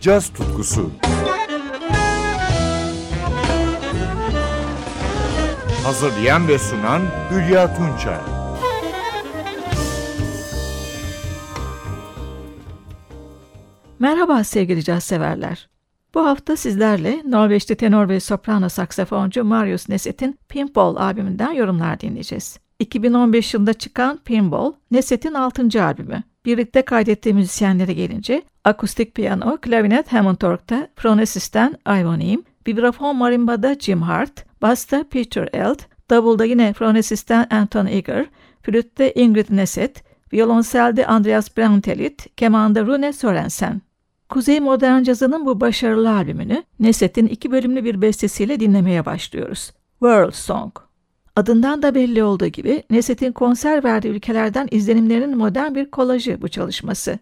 caz tutkusu. Hazırlayan ve sunan Hülya Tunçay. Merhaba sevgili caz severler. Bu hafta sizlerle Norveçli tenor ve soprano saksafoncu Marius Neset'in Pinball albümünden yorumlar dinleyeceğiz. 2015 yılında çıkan Pinball, Neset'in 6. albümü. Birlikte kaydettiği müzisyenlere gelince akustik piyano, klavinet Hammond Org'da Phronesis'ten Ivan Eam, vibrafon marimbada Jim Hart, basta Peter Eld, davulda yine Phronesis'ten Anton Eger, flütte Ingrid Neset, violonselde Andreas Brantelit, kemanda Rune Sorensen. Kuzey Modern Cazı'nın bu başarılı albümünü Neset'in iki bölümlü bir bestesiyle dinlemeye başlıyoruz. World Song. Adından da belli olduğu gibi Neset'in konser verdiği ülkelerden izlenimlerinin modern bir kolajı bu çalışması.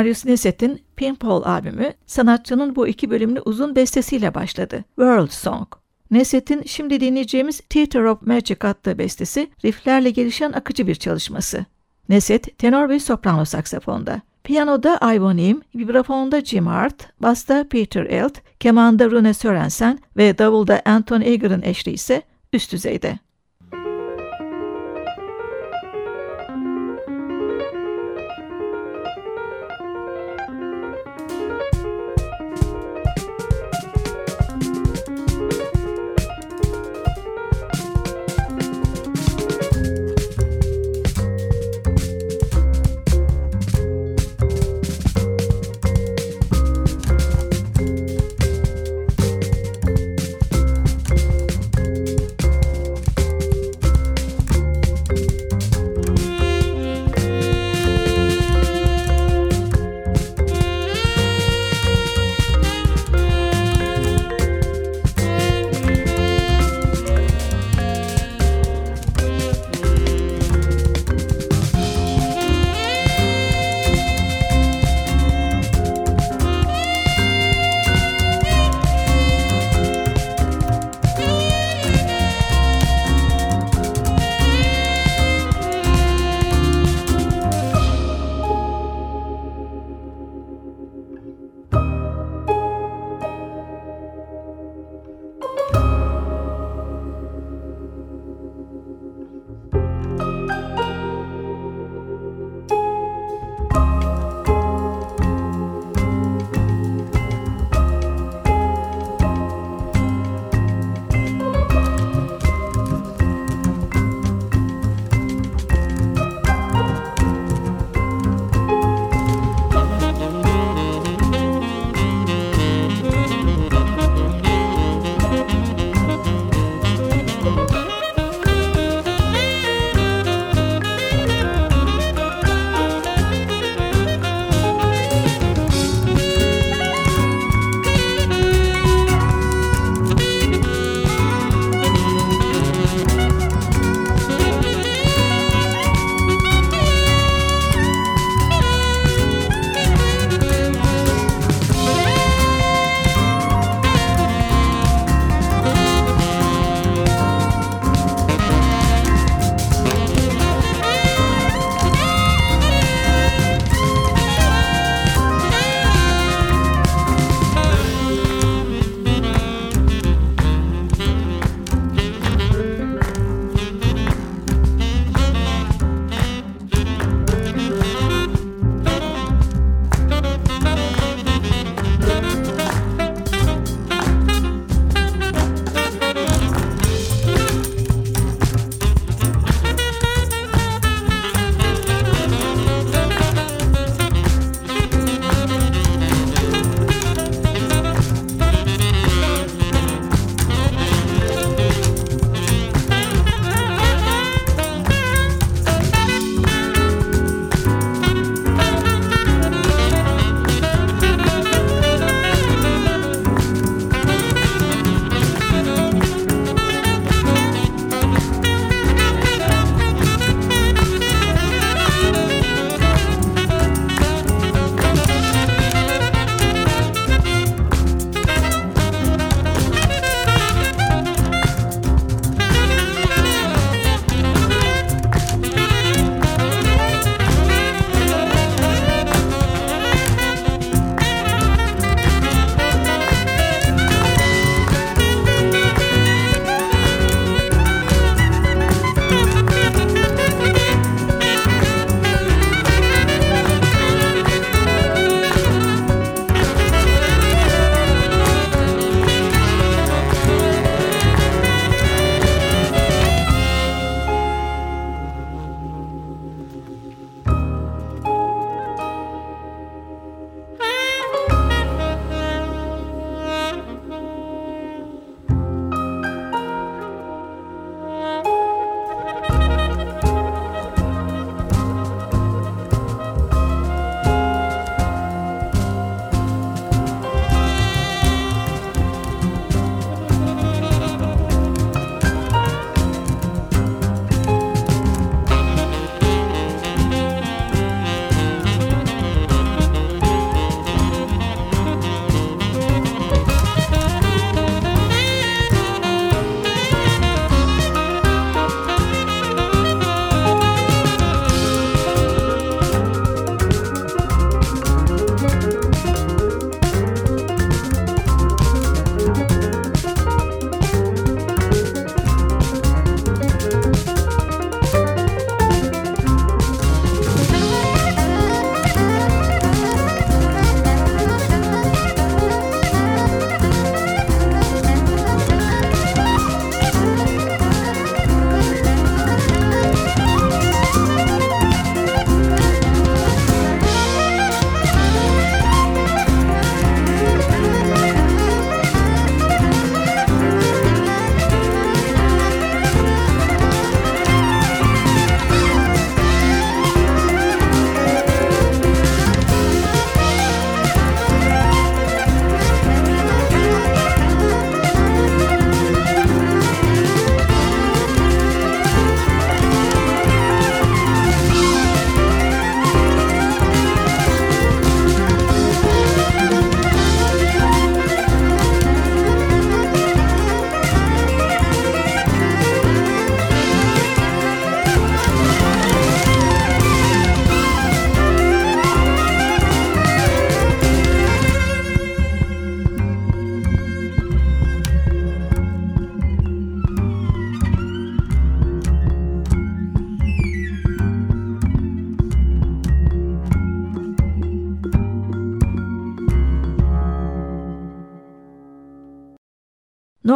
Marius Neset'in Pinball albümü sanatçının bu iki bölümlü uzun bestesiyle başladı. World Song. Neset'in şimdi dinleyeceğimiz Theater of Magic adlı bestesi rifflerle gelişen akıcı bir çalışması. Neset tenor ve soprano saksafonda. Piyanoda Ivo Nim, vibrafonda Jim Hart, basta Peter Elt, kemanda Rune Sörensen ve davulda Anton Eger'ın eşliği ise üst düzeyde.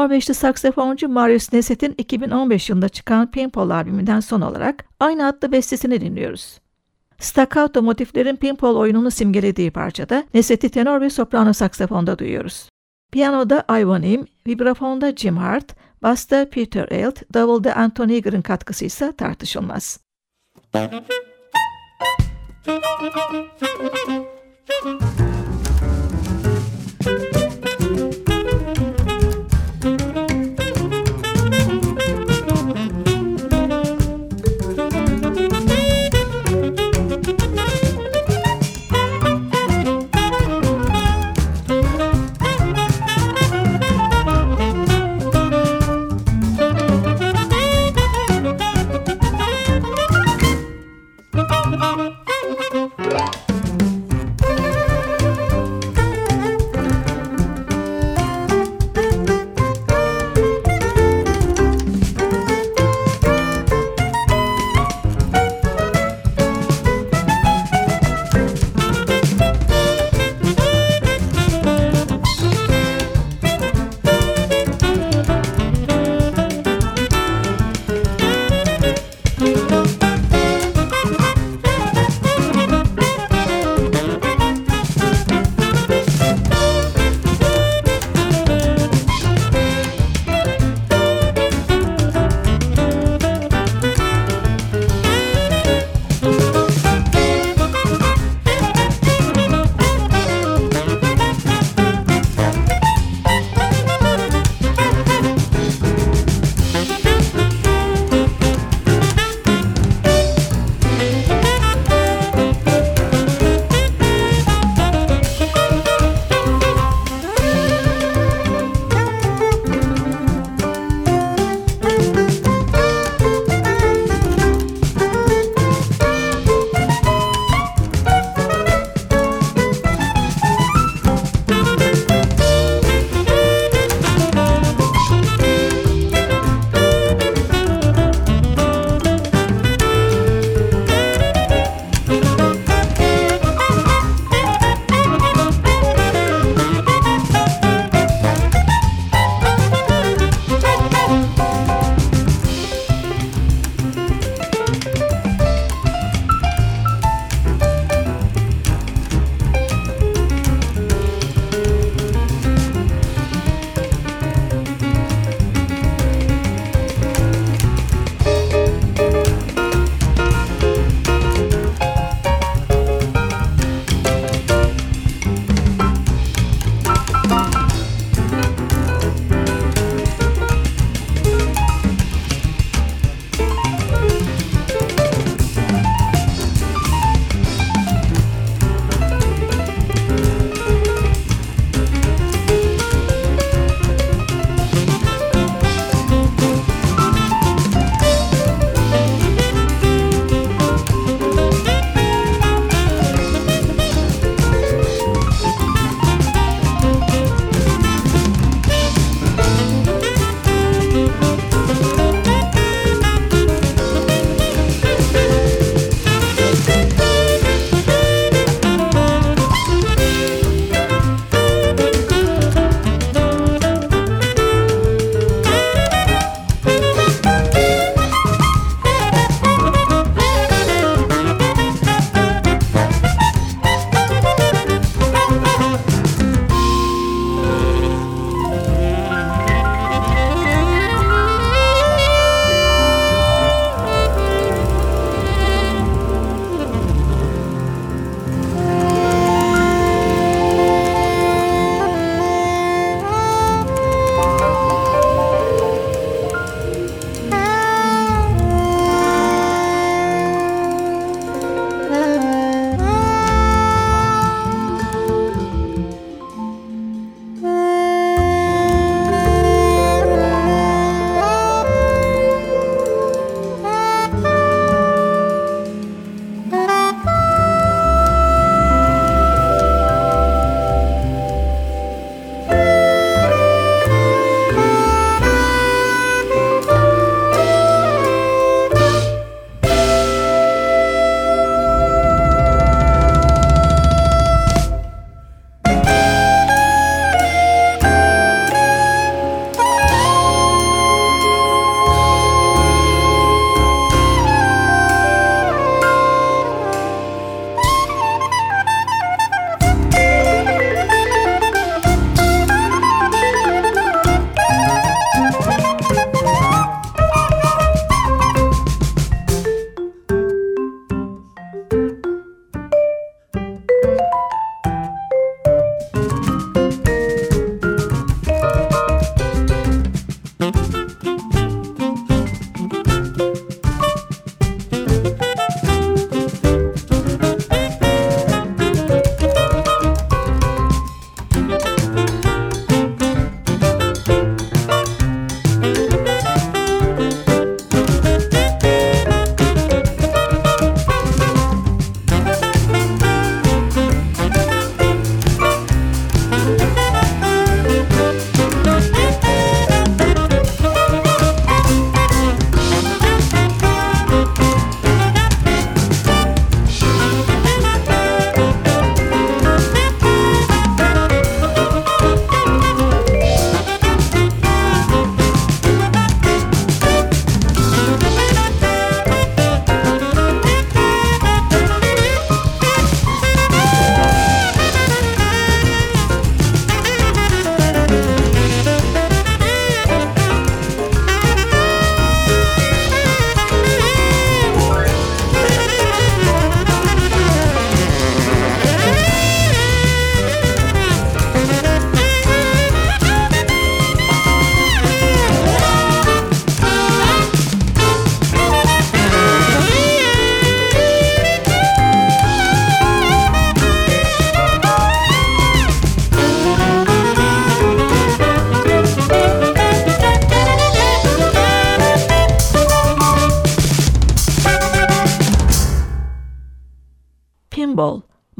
Norveçli saksafoncu Marius Neset'in 2015 yılında çıkan Pinball albümünden son olarak aynı adlı bestesini dinliyoruz. Staccato motiflerin pinball oyununu simgelediği parçada Neset'i tenor ve soprano saksafonda duyuyoruz. Piyanoda Ivan Im, vibrafonda Jim Hart, basta Peter Elt, davulda Anthony Eager'ın katkısı ise tartışılmaz. Müzik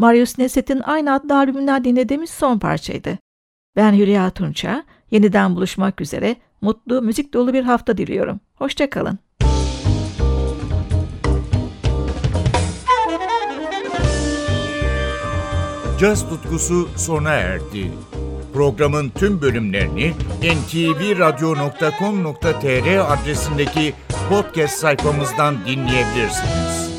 Marius Neset'in aynı adlı albümünden dinlediğimiz son parçaydı. Ben Hülya Tunça, yeniden buluşmak üzere mutlu, müzik dolu bir hafta diliyorum. Hoşçakalın. Caz tutkusu sona erdi. Programın tüm bölümlerini ntvradio.com.tr adresindeki podcast sayfamızdan dinleyebilirsiniz.